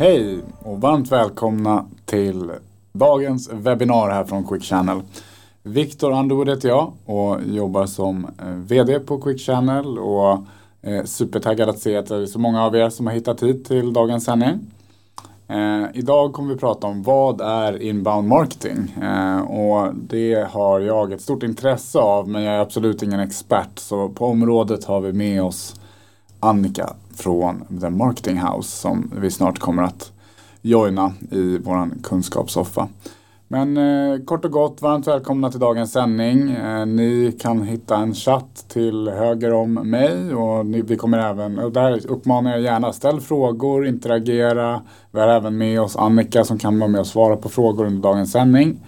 Hej och varmt välkomna till dagens webbinar här från Quick Channel. Viktor Underwood heter jag och jobbar som eh, VD på Quick Channel och är supertaggad att se att det är så många av er som har hittat hit till dagens sändning. Eh, idag kommer vi prata om vad är inbound marketing eh, och det har jag ett stort intresse av men jag är absolut ingen expert så på området har vi med oss Annika från The Marketing House som vi snart kommer att joina i vår kunskapssoffa. Men eh, kort och gott, varmt välkomna till dagens sändning. Eh, ni kan hitta en chatt till höger om mig och ni, vi kommer även, och där uppmanar jag gärna, ställ frågor, interagera. Vi har även med oss Annika som kan vara med och svara på frågor under dagens sändning.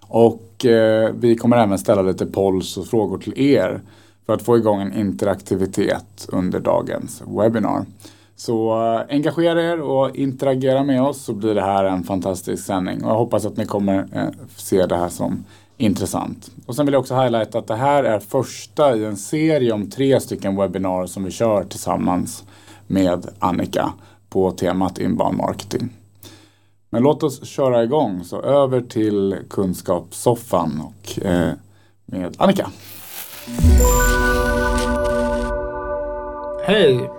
Och eh, vi kommer även ställa lite polls och frågor till er för att få igång en interaktivitet under dagens webbinar. Så eh, engagera er och interagera med oss så blir det här en fantastisk sändning. Och jag hoppas att ni kommer eh, se det här som intressant. Och sen vill jag också highlighta att det här är första i en serie om tre stycken webbinar som vi kör tillsammans med Annika på temat inbound marketing. Men låt oss köra igång. Så över till kunskapssoffan och eh, med Annika. Hej!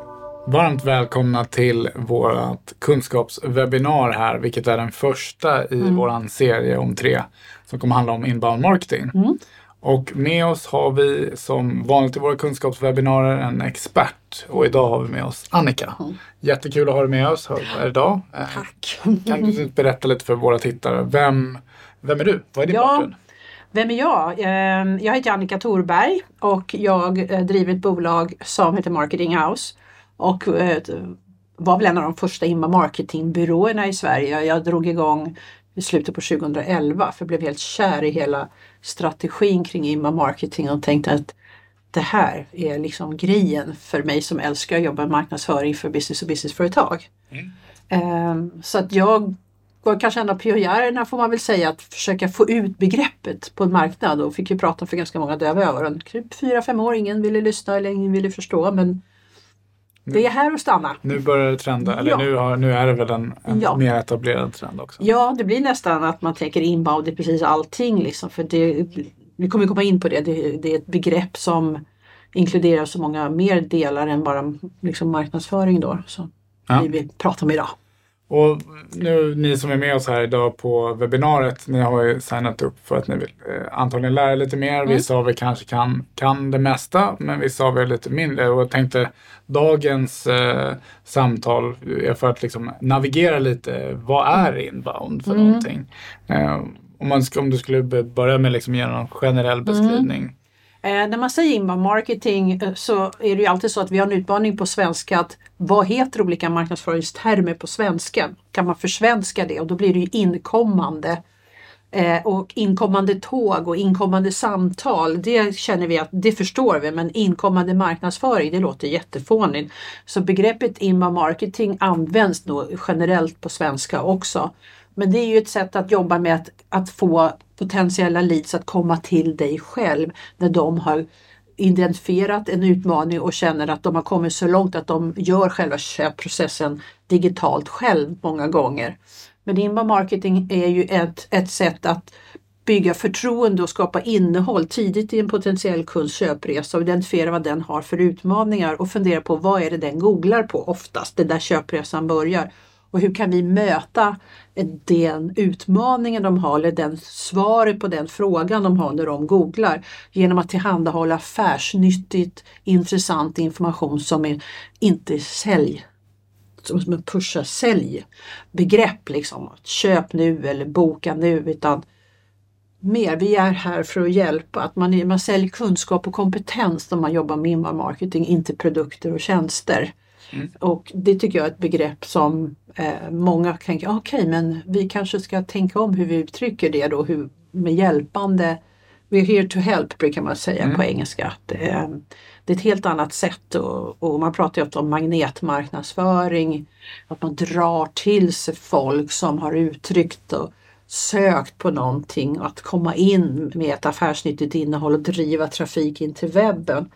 Varmt välkomna till vårt kunskapswebinar här, vilket är den första i mm. våran serie om tre som kommer handla om inbound marketing. Mm. Och med oss har vi som vanligt i våra kunskapswebbinarier en expert och idag har vi med oss Annika. Mm. Jättekul att ha dig med oss här idag. Tack! Kan du berätta lite för våra tittare, vem, vem är du? Vad är din ja. bakgrund? Vem är jag? Ehm, jag heter Annika Thorberg och jag eh, driver ett bolag som heter Marketing House. Och eh, var väl en av de första marketingbyråerna i Sverige. Jag drog igång i slutet på 2011 för jag blev helt kär i hela strategin kring inbound marketing och tänkte att det här är liksom grejen för mig som älskar att jobba med marknadsföring för business och businessföretag. Mm. Um, så att jag kanske en av pionjärerna får man väl säga att försöka få ut begreppet på en marknad och fick ju prata för ganska många döva öron. Typ fyra, fem år, ingen ville lyssna eller ingen ville förstå men det är här att stanna. Nu börjar det trenda, eller ja. nu, har, nu är det väl en, en ja. mer etablerad trend också? Ja, det blir nästan att man tänker inbound i precis allting. Liksom, för det, vi kommer komma in på det. det. det. är ett begrepp som inkluderar så många mer delar än bara liksom, marknadsföring då. Så ja. vi vill prata om idag. Och nu ni som är med oss här idag på webbinariet, ni har ju signat upp för att ni vill eh, antagligen lära lite mer. Mm. Vissa av er kanske kan, kan det mesta, men vissa av er lite mindre. Och jag tänkte dagens eh, samtal är för att liksom navigera lite. Vad är inbound för mm. någonting? Eh, om, man om du skulle börja med liksom ge någon generell beskrivning. Mm. Eh, när man säger inbound marketing eh, så är det ju alltid så att vi har en utmaning på svenska att vad heter olika marknadsföringstermer på svenska? Kan man försvenska det och då blir det ju inkommande eh, och inkommande tåg och inkommande samtal, det känner vi att det förstår vi, men inkommande marknadsföring, det låter jättefånigt. Så begreppet inbound marketing används nog generellt på svenska också. Men det är ju ett sätt att jobba med att, att få potentiella leads att komma till dig själv när de har identifierat en utmaning och känner att de har kommit så långt att de gör själva köpprocessen digitalt själv många gånger. Men inbound marketing är ju ett, ett sätt att bygga förtroende och skapa innehåll tidigt i en potentiell kunds köpresa och identifiera vad den har för utmaningar och fundera på vad är det den googlar på oftast, det där köpresan börjar. Och hur kan vi möta den utmaningen de har eller den svaret på den frågan de har när de googlar genom att tillhandahålla affärsnyttigt intressant information som är inte sälj som ett pusha sälj begrepp liksom. Köp nu eller boka nu utan mer. Vi är här för att hjälpa. Att man, man säljer kunskap och kompetens när man jobbar med inbound marketing, inte produkter och tjänster. Mm. Och det tycker jag är ett begrepp som eh, många tänker, okej okay, men vi kanske ska tänka om hur vi uttrycker det då hur, med hjälpande. We're here to help brukar man säga mm. på engelska. Det är, det är ett helt annat sätt och, och man pratar ju om magnetmarknadsföring. Att man drar till sig folk som har uttryckt och sökt på någonting och att komma in med ett affärsnyttigt innehåll och driva trafik in till webben.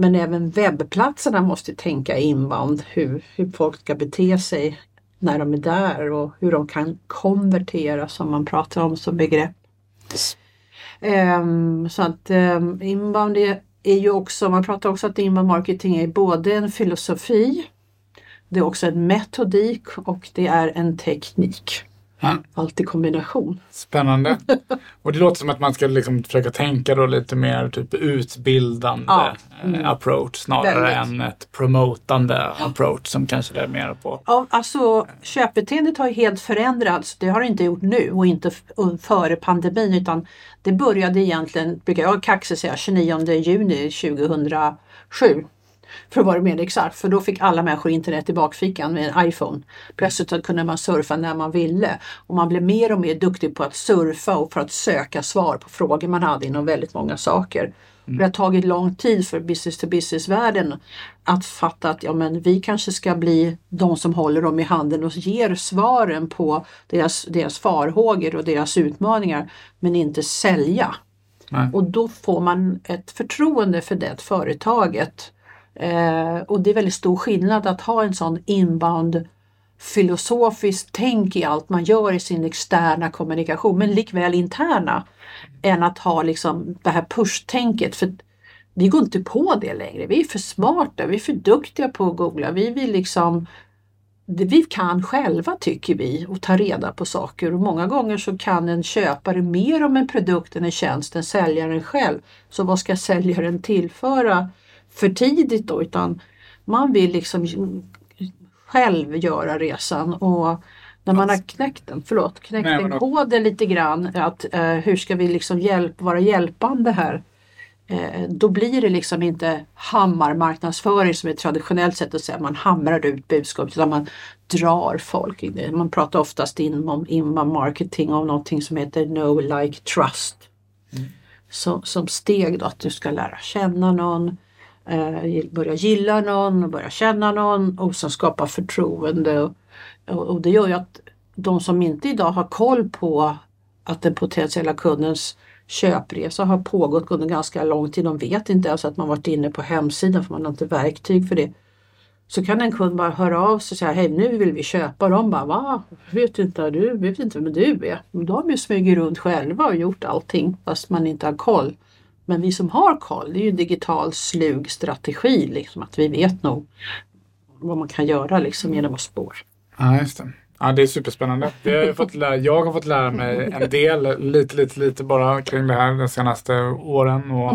Men även webbplatserna måste tänka inbound hur, hur folk ska bete sig när de är där och hur de kan konvertera som man pratar om som begrepp. Um, så att um, inbound är, är ju också, man pratar också att inbound marketing är både en filosofi, det är också en metodik och det är en teknik. Ja. Allt i kombination. Spännande. Och det låter som att man ska liksom försöka tänka då lite mer typ utbildande Ja. eh, Mm. approach snarare Väldigt. än ett promotande approach som kanske det är mer på. Ja, alltså köpbeteendet har helt förändrats. Det har det inte gjort nu och inte före pandemin utan det började egentligen, brukar jag kaxigt säga, 29 juni 2007. För att vara mer exakt, för då fick alla människor internet i bakfickan med en iPhone. Plötsligt så kunde man surfa när man ville och man blev mer och mer duktig på att surfa och för att söka svar på frågor man hade inom väldigt många saker. Det har tagit lång tid för business to business-världen att fatta att ja, men vi kanske ska bli de som håller dem i handen och ger svaren på deras, deras farhågor och deras utmaningar men inte sälja. Nej. Och då får man ett förtroende för det företaget. Eh, och det är väldigt stor skillnad att ha en sån inbound filosofiskt tänk i allt man gör i sin externa kommunikation men likväl interna än att ha liksom det här push-tänket. För vi går inte på det längre. Vi är för smarta, vi är för duktiga på att googla. Vi vill liksom det vi kan själva tycker vi och ta reda på saker och många gånger så kan en köpare mer om en produkt än en tjänst än säljaren själv. Så vad ska säljaren tillföra för tidigt då? Utan man vill liksom själv göra resan och när man har knäckt den, förlåt, knäckt Nej, då- koden lite grann att eh, hur ska vi liksom hjälp, vara hjälpande här? Eh, då blir det liksom inte hammarmarknadsföring som är ett traditionellt sätt att säga man hamrar ut budskapet utan man drar folk in det. Man pratar oftast inom inbound marketing om någonting som heter know, like, trust. Så, som steg då att du ska lära känna någon, eh, börja gilla någon, och börja känna någon och sen skapa förtroende. Och, och, det gör ju att de som inte idag har koll på att den potentiella kundens köpresa har pågått under ganska lång tid. De vet inte ens att man varit inne på hemsidan för man har inte verktyg för det. Så kan en kund bara höra av sig och säga hej nu vill vi köpa. Och de bara va? Vet inte du? Vet inte vem du är? Och har de ju smugit runt själva och gjort allting fast man inte har koll. Men vi som har koll, det är ju en digital slug strategi. Liksom, att vi vet nog vad man kan göra liksom, genom att spår. Ja, just det. Ja, det är superspännande. Vi har fått lära, jag har fått lära mig en del, lite, lite, lite bara kring det här de senaste åren. Och,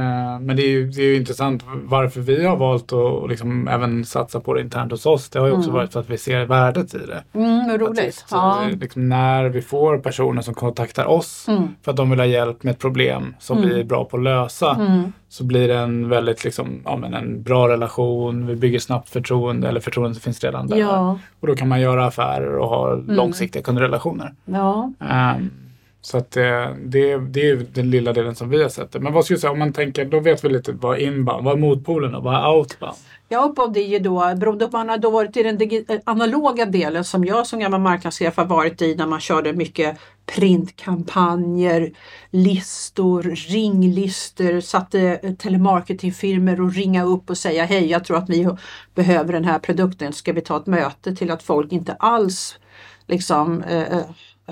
eh, men det är, ju, det är ju intressant varför vi har valt att liksom även satsa på det internt hos oss. Det har ju också varit för att vi ser värdet i det. Mm, roligt. just, Ja. eh, liksom, när vi får personer som kontaktar oss Mm. för att de vill ha hjälp med ett problem som vi är bra på att lösa Mm. Så blir det en väldigt liksom, ja, men en bra relation. Vi bygger snabbt förtroende eller förtroende finns redan där. Ja. Och då kan man göra affärer och ha långsiktiga kundrelationer. ja. Ehm, så att det, det, det är den lilla delen som vi har sett. Men vad skulle du säga om man tänker, då vet vi lite vad inbound, vad är motpolen och vad är outbound? Jag upplevde ju då, beroende på om man har då varit i den eh, analoga delen som jag som gammal marknadschef har varit i när man körde mycket printkampanjer, listor, ringlistor, satte telemarketingfirmer telemarketingfirmor och ringa upp och säga hej jag tror att vi behöver den här produkten, ska vi ta ett möte till att folk inte alls liksom eh, eh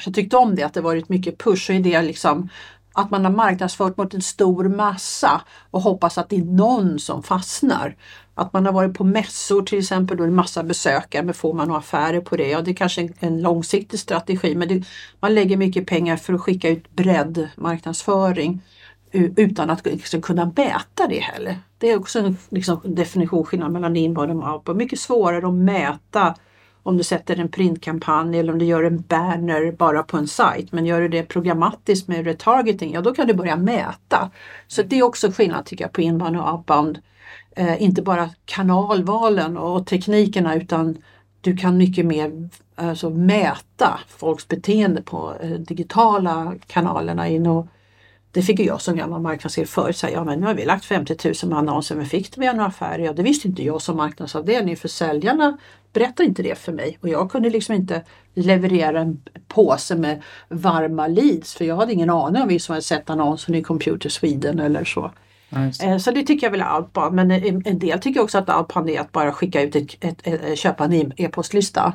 jag tyckte om det att det varit mycket push och idé liksom att man har marknadsfört mot en stor massa och hoppas att det är någon som fastnar. Att man har varit på mässor till exempel, då är det en massa besökare, men får man några affärer på det? Ja, det är kanske en, en långsiktig strategi, men det, man lägger mycket pengar för att skicka ut bredd marknadsföring utan att liksom kunna mäta det heller. Det är också en liksom, definitionsskillnad mellan inbound och outbound. Mycket svårare att mäta om du sätter en printkampanj eller om du gör en banner bara på en sajt. Men gör du det programmatiskt med retargeting, ja då kan du börja mäta. Så det är också skillnad tycker jag på inbound och outbound. Eh, inte bara kanalvalen och teknikerna utan du kan mycket mer alltså, mäta folks beteende på eh, digitala kanalerna. In och, det fick ju jag som gammal marknadschef förut säga, ja men nu har vi lagt 50 000 annonser, men fick vi några affärer? Ja det visste inte jag som marknadsavdelning för säljarna berättade inte det för mig och jag kunde liksom inte leverera en påse med varma leads för jag hade ingen aning om vi som hade sett annonsen i Computer Sweden eller så. Eh, så det tycker jag väl är outbound. Men eh, en del tycker också att alpan är att bara skicka ut ett, ett, ett, eh, köpa en e- e-postlista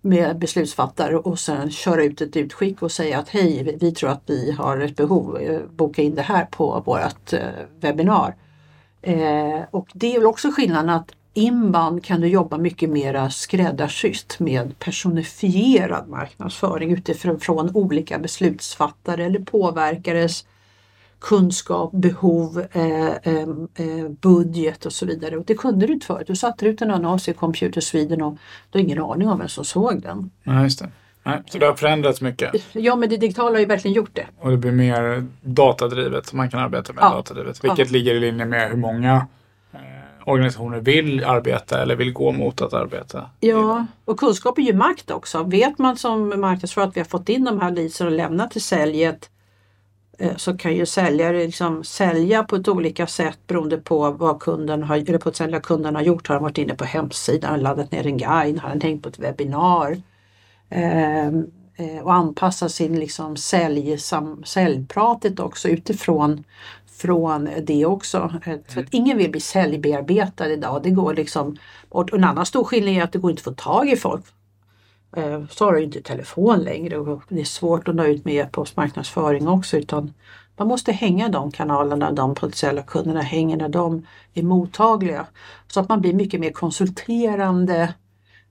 med beslutsfattare och sen köra ut ett utskick och säga att hej, vi tror att vi har ett behov, boka in det här på vårt webbinar. Och det är väl också skillnaden att inbound kan du jobba mycket mera skräddarsytt med personifierad marknadsföring utifrån olika beslutsfattare eller påverkares kunskap, behov, eh, eh, eh, budget och så vidare. Och det kunde du inte förut. Du satte ut en annons i Computer Sweden och du har ingen aning om vem som såg den. Ja, just det. Nej, så det har förändrats mycket. Ja, men det digitala har ju verkligen gjort det. Och det blir mer datadrivet, man kan arbeta med ja. datadrivet. Vilket ja. ligger i linje med hur många eh, organisationer vill arbeta eller vill gå mot att arbeta. Ja, och kunskap är ju makt också. Vet man som marknadsförare att vi har fått in de här leadsen och lämnat till säljet så kan ju säljare liksom sälja på ett olika sätt beroende på vad kunden har, eller på ett kunden har gjort. Har han varit inne på hemsidan, laddat ner en guide, har han tänkt på ett webbinar? Ehm, eh, och anpassa sin liksom sälj, sam, säljpratet också utifrån från det också. Eh, för att ingen vill bli säljbearbetad idag. Det går liksom, och en annan stor skillnad är att det går inte att få tag i folk. Eh, så har du inte telefon längre och det är svårt att nå ut med e-postmarknadsföring också utan man måste hänga de kanalerna de potentiella kunderna hänger när de är mottagliga. Så att man blir mycket mer konsulterande,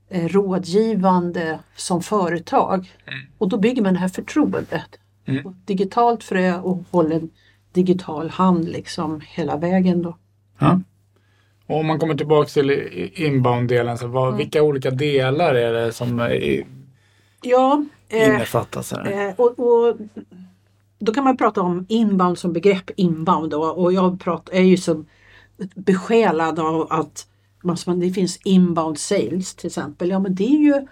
eh, rådgivande som företag. Mm. Och då bygger man det här förtroendet. Mm. Digitalt frö och håller en digital hand liksom hela vägen då. Ja. Och om man kommer tillbaka till inbound-delen, så vad, mm. vilka olika delar är det som är, ja, eh, innefattas här? Eh, och, och, då kan man prata om inbound som begrepp inbound då, och jag pratar, är ju så besjälad av att man, det finns inbound sales till exempel. Ja men det är ju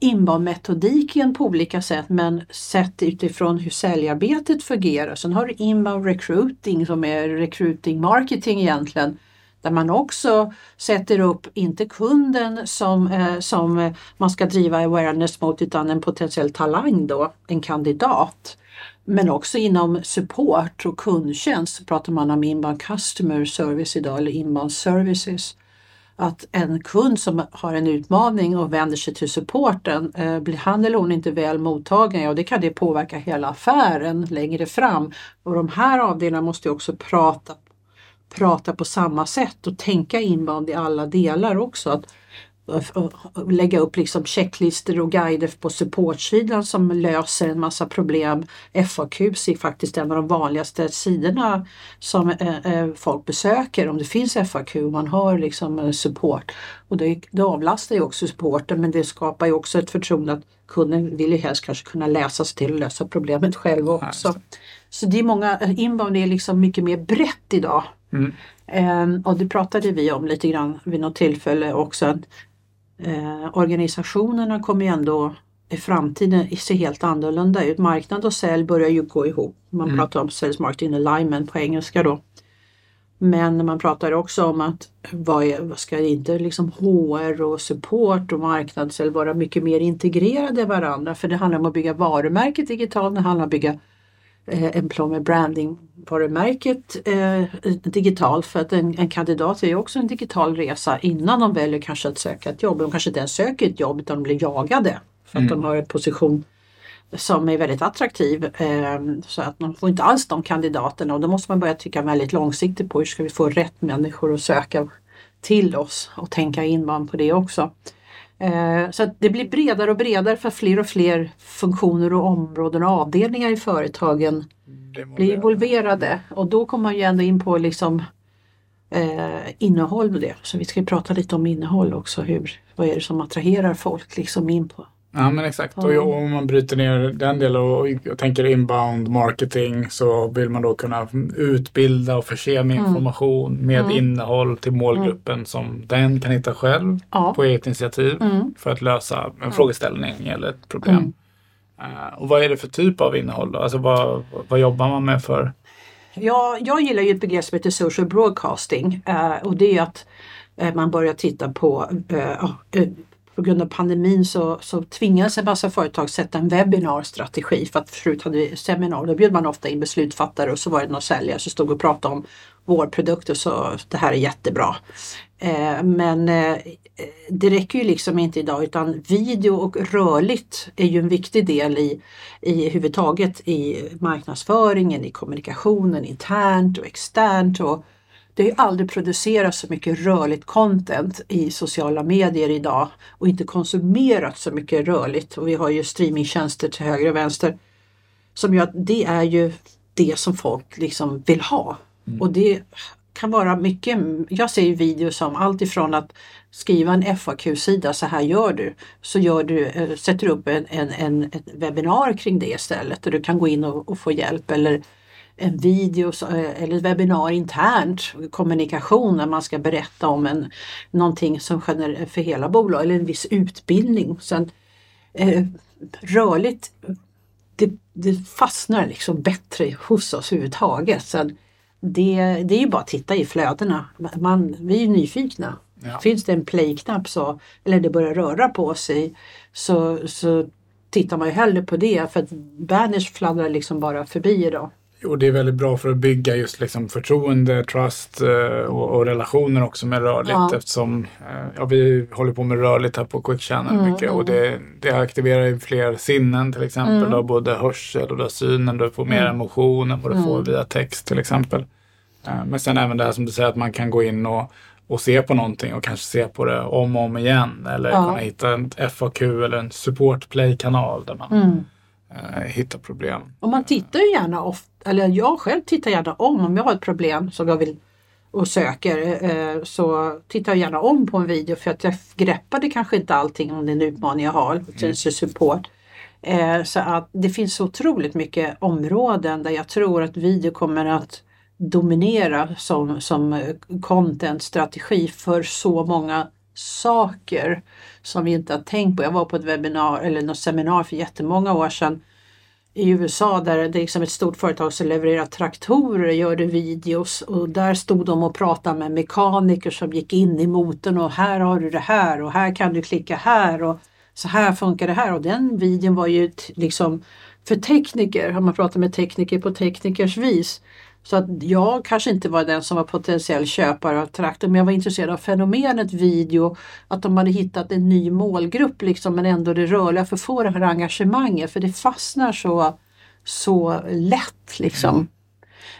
inbound-metodiken på olika sätt men sett utifrån hur säljarbetet fungerar. Sen har du inbound recruiting som är recruiting marketing egentligen där man också sätter upp, inte kunden som, eh, som man ska driva awareness mot utan en potentiell talang då, en kandidat. Men också inom support och kundtjänst pratar man om inbound customer service idag eller inbound services. Att en kund som har en utmaning och vänder sig till supporten, eh, blir han eller hon inte väl mottagen, ja det kan det påverka hela affären längre fram. Och de här avdelningarna måste också prata prata på samma sätt och tänka inbound i alla delar också. Att, lägga upp liksom checklistor och guider på supportsidan som löser en massa problem. FAQs är faktiskt en av de vanligaste sidorna som eh, eh folk besöker om det finns FAQ och man har liksom support. Och det, det avlastar ju också supporten men det skapar ju också ett förtroende att kunden vill ju helst kanske kunna läsa sig till och lösa problemet själv också. Så det är många, eh, inbound är liksom mycket mer brett idag Mm. Eh, och det pratade vi om lite grann vid något tillfälle också. Att, eh, organisationerna kommer ju ändå i framtiden se helt annorlunda ut. Marknad och sälj börjar ju gå ihop. Man mm. pratar om sales marketing alignment på engelska då. Men man pratar också om att vad, är, vad ska inte liksom HR och support och marknadssälj vara mycket mer integrerade i varandra? För det handlar om att bygga varumärket digitalt, det handlar om att bygga employment branding varumärket eh, digitalt för att en, en, kandidat är också en digital resa innan de väljer kanske att söka ett jobb. De kanske inte ens söker ett jobb utan de blir jagade för att mm. de har en position som är väldigt attraktiv. Eh, så att de får inte alls de kandidaterna och då måste man börja tycka väldigt långsiktigt på hur ska vi få rätt människor att söka till oss och tänka in man på det också. Eh, så det blir bredare och bredare för fler och fler funktioner och områden och avdelningar i företagen blir involverade. Och då kommer man ju ändå in på liksom eh, innehåll med det. Så vi ska prata lite om innehåll också. Hur, vad är det som attraherar folk liksom in på Ja men exakt. Ja. Och om man bryter ner den delen och, och tänker inbound marketing så vill man då kunna utbilda och förse med mm. information med mm. innehåll till målgruppen mm. som den kan hitta själv ja. på eget initiativ mm. för att lösa en frågeställning eller ett problem. Uh, och vad är det för typ av innehåll då? Alltså vad, vad jobbar man med för? Ja, jag gillar ju ett begrepp som heter social broadcasting uh, och det är att uh, man börjar titta på på grund av pandemin så, så tvingades en massa företag sätta en webbinarstrategi för att förut hade vi seminar. Då bjöd man ofta in beslutsfattare och så var det någon säljare som stod och pratade om vår produkt och så det här är jättebra. Eh, men eh, det räcker ju liksom inte idag utan video och rörligt är ju en viktig del i, i huvudtaget i marknadsföringen, i kommunikationen internt och externt. Och det har ju aldrig producerats så mycket rörligt content i sociala medier idag och inte konsumerats så mycket rörligt. Och vi har ju streamingtjänster till höger och vänster som gör att det är ju det som folk liksom vill ha. Mm. Och det kan vara mycket, jag ser ju videos som allt ifrån att skriva en FAQ-sida, så här gör du. Så gör du, eh, sätter du upp en, en, en, ett webbinar kring det istället och du kan gå in och, och få hjälp eller en video eh, eller ett webbinar internt, kommunikation när man ska berätta om en, någonting som för hela bolaget eller en viss utbildning. Sen, eh, rörligt, det, det fastnar liksom bättre hos oss överhuvudtaget. Så det, det är ju bara att titta i flödena. Man, vi är ju nyfikna. Ja. Finns det en play-knapp så, eller det börjar röra på sig så, så tittar man ju hellre på det för att banners fladdrar liksom bara förbi idag. Och det är väldigt bra för att bygga just liksom förtroende, trust eh, och, och relationer också med rörligt ja. eftersom eh, ja, vi håller på med rörligt här på Quick Channel mm, mycket och det, mm. det aktiverar ju fler sinnen till exempel. Mm. Då, både hörsel och då synen, du får mer mm. emotion än vad du får mm. via text till exempel. Eh, men sen även det här som du säger att man kan gå in och, och se på någonting och kanske se på det om och om igen eller ja. kunna hitta en FAQ eller en support play-kanal där man uh, hittar problem. Och man tittar ju gärna ofta, eller jag själv tittar gärna om om jag har ett problem som jag vill och söker eh, så tittar jag gärna om på en video för att jag greppade kanske inte allting om den utmaning jag har, mm. support. Eh, så att det finns så otroligt mycket områden där jag tror att video kommer att dominera som, som content-strategi för så många saker som vi inte har tänkt på. Jag var på ett webbinar eller något seminar för jättemånga år sedan i USA där det är liksom ett stort företag som levererar traktorer och gör videos och där stod de och pratade med mekaniker som gick in i motorn och här har du det här och här kan du klicka här och så här funkar det här och den videon var ju liksom för tekniker, har man pratat med tekniker på teknikers vis så att jag kanske inte var den som var potentiell köpare av traktorn men jag var intresserad av fenomenet video. Att de hade hittat en ny målgrupp liksom, men ändå det rörliga för att få det här engagemanget för det fastnar så, så lätt liksom.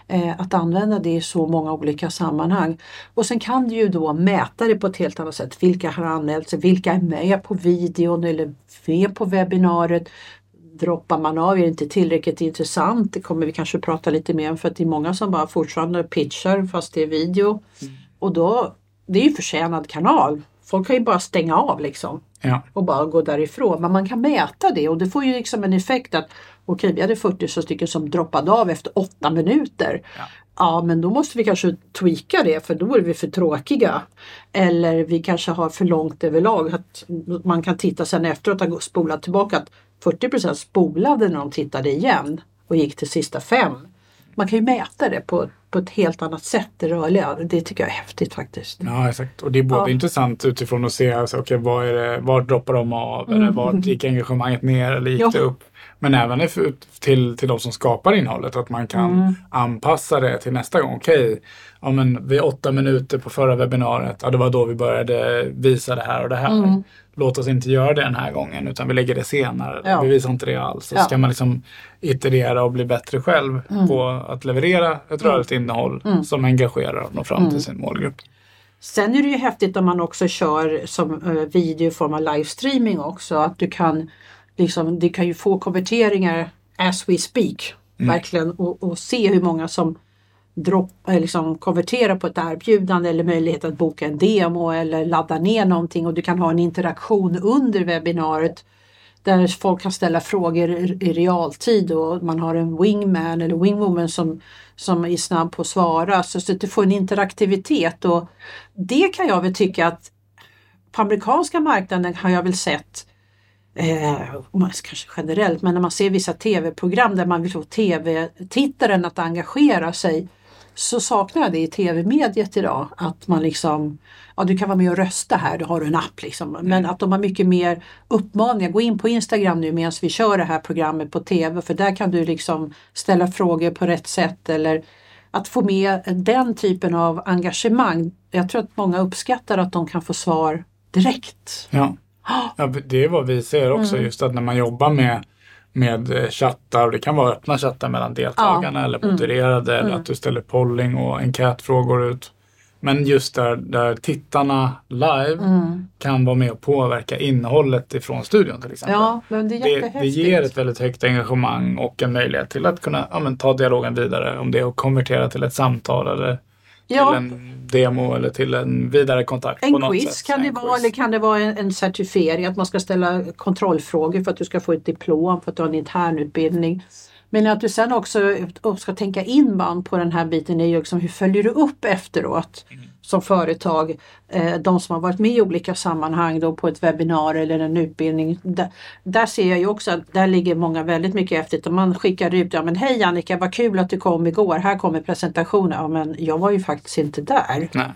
Eh, att använda det i så många olika sammanhang. Och sen kan du ju då mäta det på ett helt annat sätt. Vilka har anmält sig? Vilka är med på videon eller med på webbinariet? Droppar man av, är det inte tillräckligt intressant? Det kommer vi kanske prata lite mer om för att det är många som bara fortfarande pitchar fast det är video. Mm. Och då, det är ju förtjänad kanal. Folk kan ju bara stänga av liksom. Ja. Och bara gå därifrån. Men man kan mäta det och det får ju liksom en effekt att okej, vi hade 40 stycken som droppade av efter 8 minuter. Ja. ja. men då måste vi kanske tweaka det för då är vi för tråkiga. Eller vi kanske har för långt överlag. Att man kan titta sen efteråt och spola tillbaka. Att 40% spolade när de tittade igen och gick till sista fem. Man kan ju mäta det på, på ett helt annat sätt, det rörliga. Det tycker jag är häftigt faktiskt. Ja, exakt. Och det är både ja. intressant utifrån att se alltså, okay, är det, var droppar de av mm. eller var gick engagemanget ner eller gick ja. det upp? Men även till, till de som skapar innehållet, att man kan mm. anpassa det till nästa gång. Okej, okay, ja, men vid åtta minuter på förra webbinariet, ja, det var då vi började visa det här och det här. Mm låt oss inte göra det den här gången utan vi lägger det senare. Ja. Vi visar inte det alls. Så ja. ska man liksom iterera och bli bättre själv mm. på att leverera ett mm. rörligt innehåll mm. som engagerar och når fram till mm. sin målgrupp. Sen är det ju häftigt om man också kör som uh, video i form av livestreaming också. Att du kan liksom, du kan ju få konverteringar as we speak. Mm. Verkligen och, och se hur många som droppa, eh, liksom konvertera på ett erbjudande eller möjlighet att boka en demo eller ladda ner någonting och du kan ha en interaktion under webbinariet där folk kan ställa frågor i realtid och man har en wingman eller wingwoman som, som är snabb på att svara så att du får en interaktivitet och det kan jag väl tycka att på amerikanska marknaden har jag väl sett eh, kanske generellt, men när man ser vissa tv-program där man vill få tv-tittaren att engagera sig så saknar jag det i tv-mediet idag. Att man liksom, ja du kan vara med och rösta här, du har en app liksom. Men mm. att de har mycket mer uppmaningar. Gå in på Instagram nu medan vi kör det här programmet på tv för där kan du liksom ställa frågor på rätt sätt eller att få med den typen av engagemang. Jag tror att många uppskattar att de kan få svar direkt. Ja, ja det är vad vi ser också. Mm. Just att när man jobbar med med eh, chattar och det kan vara öppna chattar mellan deltagarna ja. eller modererade mm. eller att du ställer polling och enkätfrågor ut. Men just där, där tittarna live mm. kan vara med och påverka innehållet ifrån studion till exempel. Ja, det, det, det ger ett väldigt högt engagemang och en möjlighet till att kunna ja, men, ta dialogen vidare. Om det att konvertera till ett samtal eller ja. till en demo eller till en vidare kontakt. En på något quiz sätt. kan det vara eller kan det vara en, en certifiering att man ska ställa kontrollfrågor för att du ska få ett diplom för att du har en internutbildning. Men att du sen också ska tänka inband på den här biten är ju liksom hur följer du upp efteråt mm. Som företag, eh, de som har varit med i olika sammanhang då på ett webbinar eller en utbildning. Där, där ser jag ju också att där ligger många väldigt mycket efter. Man skickar ut, ja men hej Annika vad kul att du kom igår, här kommer presentationen. Ja men jag var ju faktiskt inte där. Nej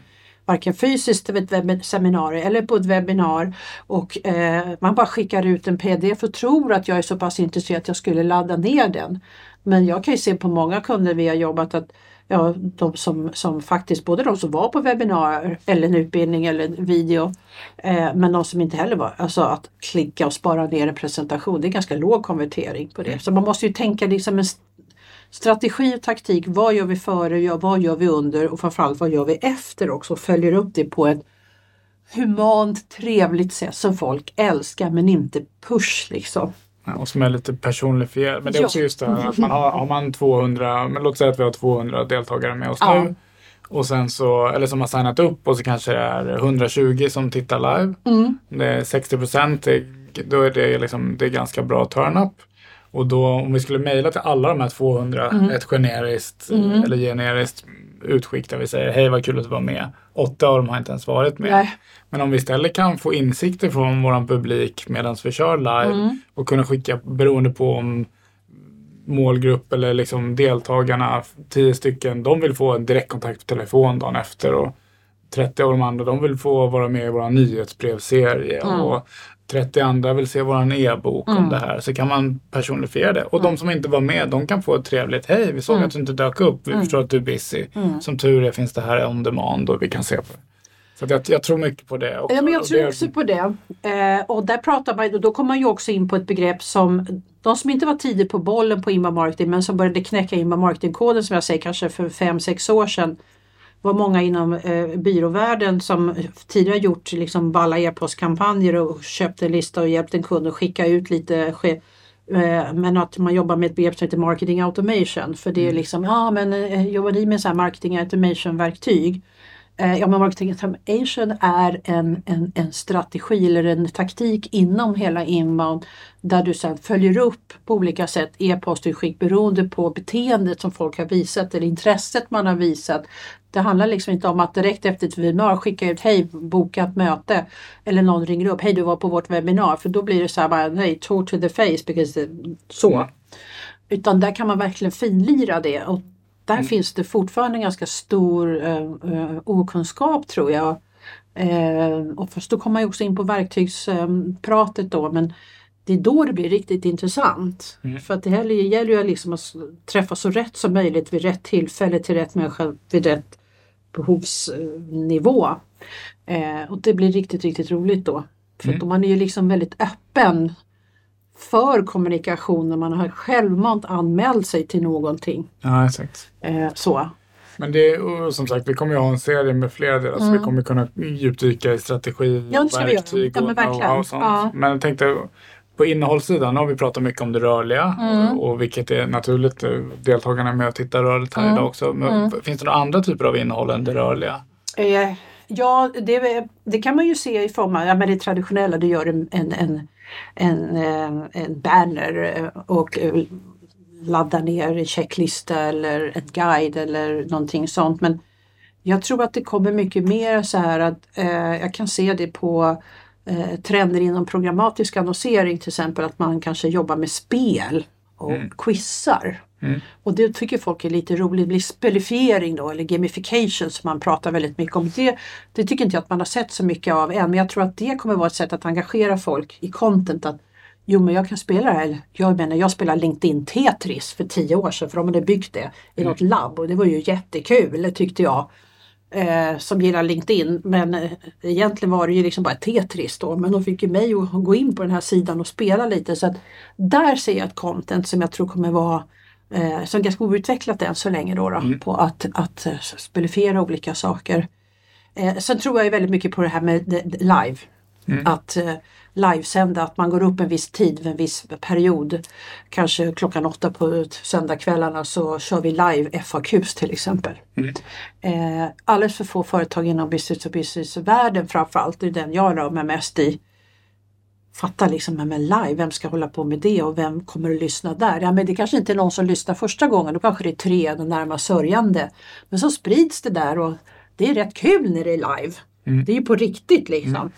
varken fysiskt vid ett seminarium eller på ett webbinar och eh, man bara skickar ut en pdf och tror att jag är så pass intresserad att jag skulle ladda ner den. Men jag kan ju se på många kunder vi har jobbat att ja, de som, som faktiskt, både de som var på webbinar eller en utbildning eller en video, eh, men de som inte heller var, alltså att klicka och spara ner en presentation, det är ganska låg konvertering på det. Så man måste ju tänka liksom en strategi och taktik. Vad gör vi före? Vad gör vi under? Och framförallt vad gör vi efter också? Följer upp det på ett humant, trevligt sätt som folk älskar men inte push liksom. Och som är lite personifierad. Men det är också just det här att man har, har man 200, men låt säga att vi har 200 deltagare med oss ja. nu. Och sen så, eller som har signat upp och så kanske det är 120 som tittar live. Mm. Det är 60 procent, då är det, liksom, det är ganska bra turn-up. Och då om vi skulle mejla till alla de här 200 mm. ett generiskt mm. eller generiskt utskick där vi säger hej vad kul att du var med. Åtta av dem har inte ens varit med. Nej. Men om vi istället kan få insikter från våran publik medan vi kör live mm. och kunna skicka beroende på om målgrupp eller liksom deltagarna, tio stycken, de vill få en direktkontakt på telefon dagen efter och 30 av de andra de vill få vara med i vår nyhetsbrevserie mm. och 30 andra vill se våran e-bok mm. om det här så kan man personifiera det. Och mm. de som inte var med de kan få ett trevligt Hej, vi såg mm. att du inte dök upp. Vi mm. förstår att du är busy. Mm. Som tur är finns det här on demand och vi kan se på det. Så jag, jag, tror mycket på det. Också. Ja, men jag tror också på det. Eh, och där pratar man, och då kommer man ju också in på ett begrepp som de som inte var tidigt på bollen på inbound marketing men som började knäcka inbound marketing-koden som jag säger kanske för 5-6 år sedan var många inom eh, byråvärlden som tidigare gjort liksom balla e-postkampanjer och köpt en lista och hjälpt en kund att skicka ut lite eh, men att man jobbar med ett begrepp som heter marketing automation. För det är mm. liksom, ja men eh, jobbar ni med så marketing automation verktyg? Eh, ja, men marketing automation är en, en, en strategi eller en taktik inom hela inbound där du sedan följer upp på olika sätt e-postutskick beroende på beteendet som folk har visat eller intresset man har visat. Det handlar liksom inte om att direkt efter ett webbinar skicka ut hej, boka ett möte eller någon ringer upp, hej du var på vårt webbinar för då blir det så här bara, nej, to the face because så. Mm. Utan där kan man verkligen finlira det och där mm. finns det fortfarande en ganska stor eh, eh, okunskap tror jag. Eh, och först då kommer man ju också in på verktygspratet då men det är då det blir riktigt intressant. Mm. För att det här gäller ju liksom att träffa så rätt som möjligt vid rätt tillfälle till rätt människa vid rätt behovsnivå. Eh, och det blir riktigt, riktigt roligt då. För mm. man är ju liksom väldigt öppen för kommunikation när man har självmant anmält sig till någonting. Ja, exakt. Eh, så. Men det är som sagt, vi kommer ju ha en serie med flera delar mm. så vi mm. kommer kunna djupdyka i strategi, ja, verktyg ja, och, och sånt. Ja. Men jag tänkte på innehållssidan har vi pratat mycket om det rörliga mm. och vilket är naturligt. Deltagarna är med och tittar rörligt här mm. idag också. Men mm. Finns det några andra typer av innehåll än det rörliga? Eh, ja, det, det, kan man ju se i form av ja, men det traditionella. Du gör en, en, en, en, eh, en banner eh, och laddar ner en checklista eller ett guide eller någonting sånt. Men jag tror att det kommer mycket mer så här att eh, jag kan se det på eh, trender inom programmatisk annonsering till exempel att man kanske jobbar med spel och mm. quizar. Mm. Och det tycker folk är lite roligt. Det blir spelifiering då eller gamification som man pratar väldigt mycket om. Det, det tycker inte jag att man har sett så mycket av än men jag tror att det kommer vara ett sätt att engagera folk i content. Att Jo men jag kan spela det här. Jag menar jag spelade LinkedIn Tetris för tio år sedan för de hade byggt det i något labb och det var ju jättekul tyckte jag. Eh, som gillar LinkedIn men eh, egentligen var det ju liksom bara Tetris då men de fick ju mig att gå in på den här sidan och spela lite så att där ser jag ett content som jag tror kommer vara eh, som ganska outvecklat än så länge då, då mm. på att, att uh, spelifiera olika saker. Eh, sen tror jag väldigt mycket på det här med live. Mm. Att eh, livesända, att man går upp en viss tid en viss period. Kanske klockan åtta på söndagskvällarna så kör vi live FAQs till exempel. Mm. Eh, alldeles för få företag inom business to business-världen framförallt, det är den jag rör mig mest i, fattar liksom, men live, vem ska hålla på med det och vem kommer att lyssna där? Ja men det kanske inte är någon som lyssnar första gången, då kanske det är tre, de närmast sörjande. Men så sprids det där och det är rätt kul när det är live. Mm. Det är ju på riktigt liksom. Mm.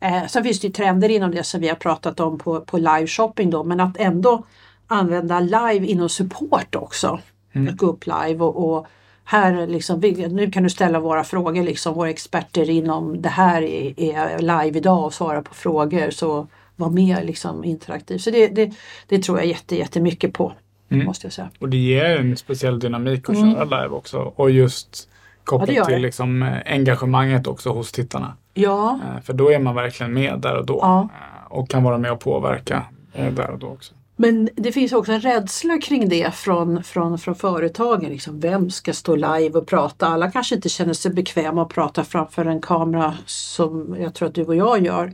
Eh, sen finns det ju trender inom det som vi har pratat om på, på live shopping då men att ändå använda live inom support också. Mm. Att gå upp live och, och här liksom, nu kan du ställa våra frågor liksom, våra experter inom det här är, är live idag och svarar på frågor så var mer liksom interaktiv. Så det, det, det tror jag jätte, jättemycket på. Mm. Måste jag säga. Och det ger en speciell dynamik att mm. köra live också och just kopplat ja, till liksom, eh, engagemanget också hos tittarna. Ja. Eh, för då är man verkligen med där och då ja. Eh, och kan vara med och påverka där och då också. Men det finns också en rädsla kring det från, från, från företagen. Liksom, vem ska stå live och prata? Alla kanske inte känner sig bekväma att prata framför en kamera som jag tror att du och jag gör.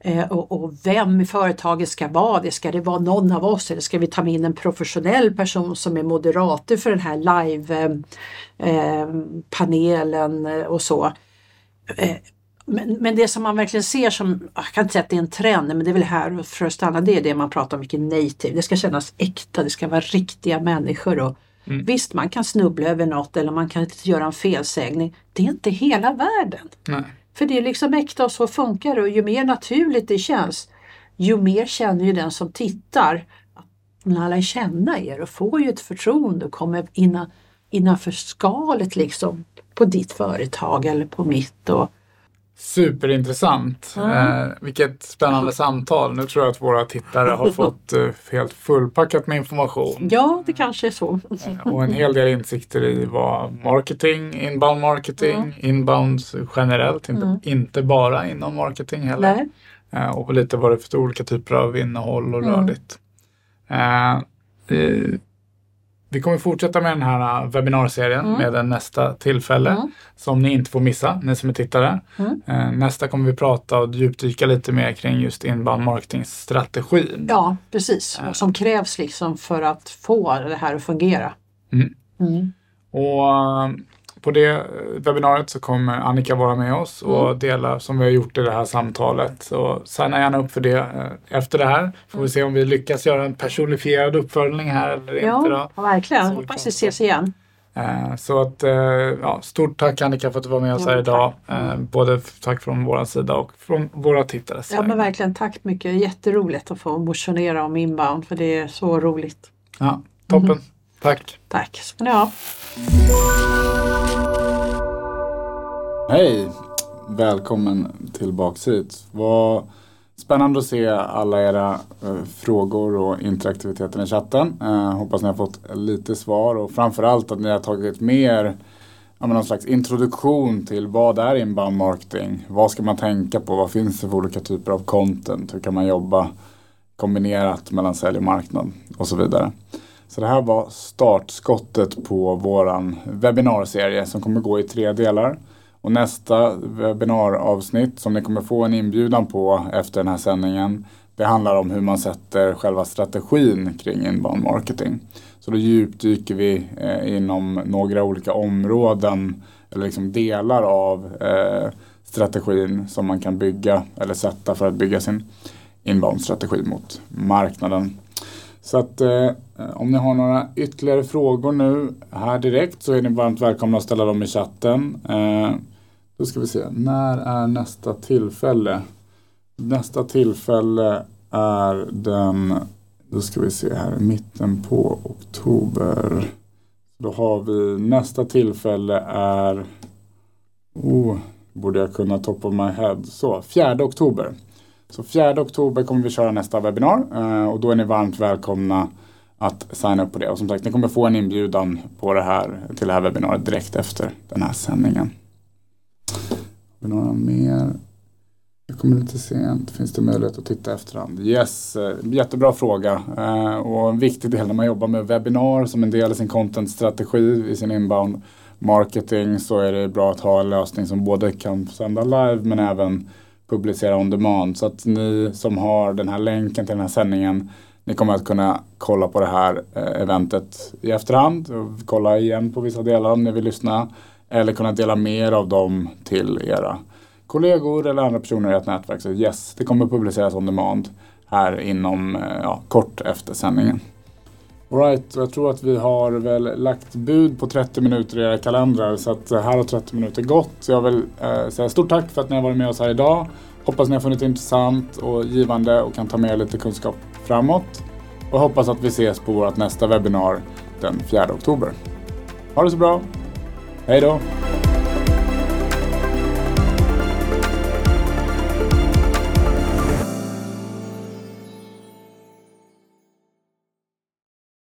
Eh, och, och, vem i företaget ska vara det? Ska det vara någon av oss eller ska vi ta in en professionell person som är moderator för den här live-panelen eh, eh, och så? Eh, men, men, det som man verkligen ser som, jag kan inte säga att det är en trend, men det är väl här för att stanna, det är det man pratar om mycket native. Det ska kännas äkta, det ska vara riktiga människor. Och, mm. Visst, man kan snubbla över något eller man kan göra en felsägning. Det är inte hela världen. Nej. För det är liksom äkta och så funkar det och ju mer naturligt det känns, ju mer känner ju den som tittar att man lär känna er och får ju ett förtroende och kommer innan, innanför skalet liksom på ditt företag eller på mitt. Och, Superintressant. Mm. Eh, vilket spännande samtal. Nu tror jag att våra tittare har fått eh, helt fullpackat med information. Ja, det kanske är så. Eh, och en hel del insikter i vad marketing, inbound marketing, mm. inbound generellt, inte, mm. inte bara inom marketing heller. Eh, och lite vad det är för olika typer av innehåll och mm. rörligt. Vi kommer fortsätta med den här äh, webbinarserien mm. med nästa tillfälle mm. som ni inte får missa, ni som är tittare. Mm. Äh, nästa kommer vi prata och djupdyka lite mer kring just inbound marketing-strategin. Ja, precis. Äh. Som krävs liksom för att få det här att fungera. Mm. Mm. Och på det webbinariet så kommer Annika vara med oss och mm. dela som vi har gjort i det här samtalet. Så signa gärna upp för det eh, efter det här. Får vi se om vi lyckas göra en personifierad uppföljning här eller ja, inte. Då. Ja, verkligen. Så Hoppas vi ses igen. Eh, så att, eh, ja, stort tack Annika för att du var med oss här idag. Mm. Både tack från vår sida och från våra tittare. Ja men verkligen tack mycket. Jätteroligt att få motionera om inbound för det är så roligt. Ja, toppen. Mm. Tack. Tack ska ni ha. Hej! Välkommen tillbaks hit. Vad spännande att se alla era eh, frågor och interaktiviteten i chatten. Eh, hoppas ni har fått lite svar och framförallt att ni har tagit med er någon slags introduktion till vad är inbound marketing? Vad ska man tänka på? Vad finns det för olika typer av content? Hur kan man jobba kombinerat mellan sälj och marknad och så vidare. Så det här var startskottet på våran webbinarserie som kommer gå i tre delar. Och nästa webbinaravsnitt som ni kommer få en inbjudan på efter den här sändningen det handlar om hur man sätter själva strategin kring inbound marketing. Så då djupdyker vi eh, inom några olika områden eller liksom delar av eh, strategin som man kan bygga eller sätta för att bygga sin inbound-strategi mot marknaden. Så att eh, om ni har några ytterligare frågor nu här direkt så är ni varmt välkomna att ställa dem i chatten. Eh, då ska vi se, när är nästa tillfälle? Nästa tillfälle är den, då ska vi se här, mitten på oktober. Då har vi, nästa tillfälle är, oh, borde jag kunna top of my head, så 4 oktober. Så 4 oktober kommer vi köra nästa webbinar eh, och då är ni varmt välkomna att signa upp på det. Och som sagt, ni kommer få en inbjudan på det här, till det här webbinariet direkt efter den här sändningen. Har vi några mer? Jag kommer lite sent. Finns det möjlighet att titta efterhand? Yes, eh, jättebra fråga. Eh, och en viktig del när man jobbar med webbinar som en del i sin content-strategi i sin inbound marketing så är det bra att ha en lösning som både kan sända live men även publicera on demand. Så att ni som har den här länken till den här sändningen ni kommer att kunna kolla på det här eh, eventet i efterhand och kolla igen på vissa delar om ni vill lyssna. Eller kunna dela mer av dem till era kollegor eller andra personer i ert nätverk. Så yes, det kommer publiceras on demand här inom eh, ja, kort efter sändningen. Alright, jag tror att vi har väl lagt bud på 30 minuter i era kalendrar så att eh, här har 30 minuter gått. Jag vill eh, säga stort tack för att ni har varit med oss här idag. Hoppas ni har funnit det intressant och givande och kan ta med er lite kunskap framåt. Och hoppas att vi ses på vårt nästa webbinar den 4 oktober. Ha det så bra. Hej då!